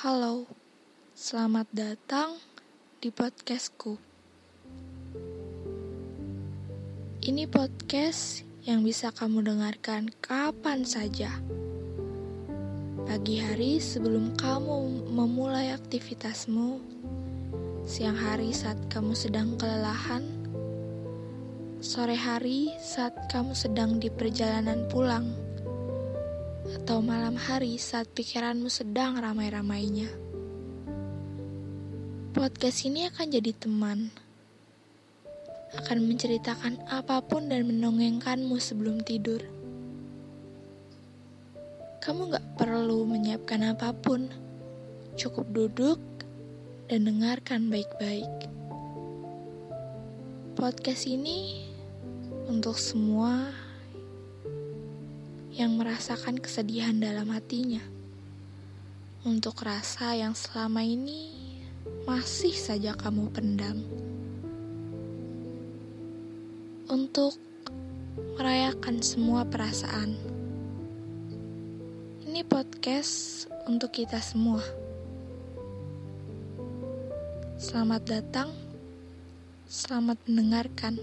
Halo, selamat datang di podcastku. Ini podcast yang bisa kamu dengarkan kapan saja. Pagi hari sebelum kamu memulai aktivitasmu, siang hari saat kamu sedang kelelahan, sore hari saat kamu sedang di perjalanan pulang atau malam hari saat pikiranmu sedang ramai-ramainya. Podcast ini akan jadi teman, akan menceritakan apa pun dan menongengkanmu sebelum tidur. Kamu gak perlu menyiapkan apa pun, cukup duduk dan dengarkan baik-baik. Podcast ini untuk semua yang merasakan kesedihan dalam hatinya. Untuk rasa yang selama ini masih saja kamu pendam. Untuk merayakan semua perasaan. Ini podcast untuk kita semua. Selamat datang, selamat mendengarkan.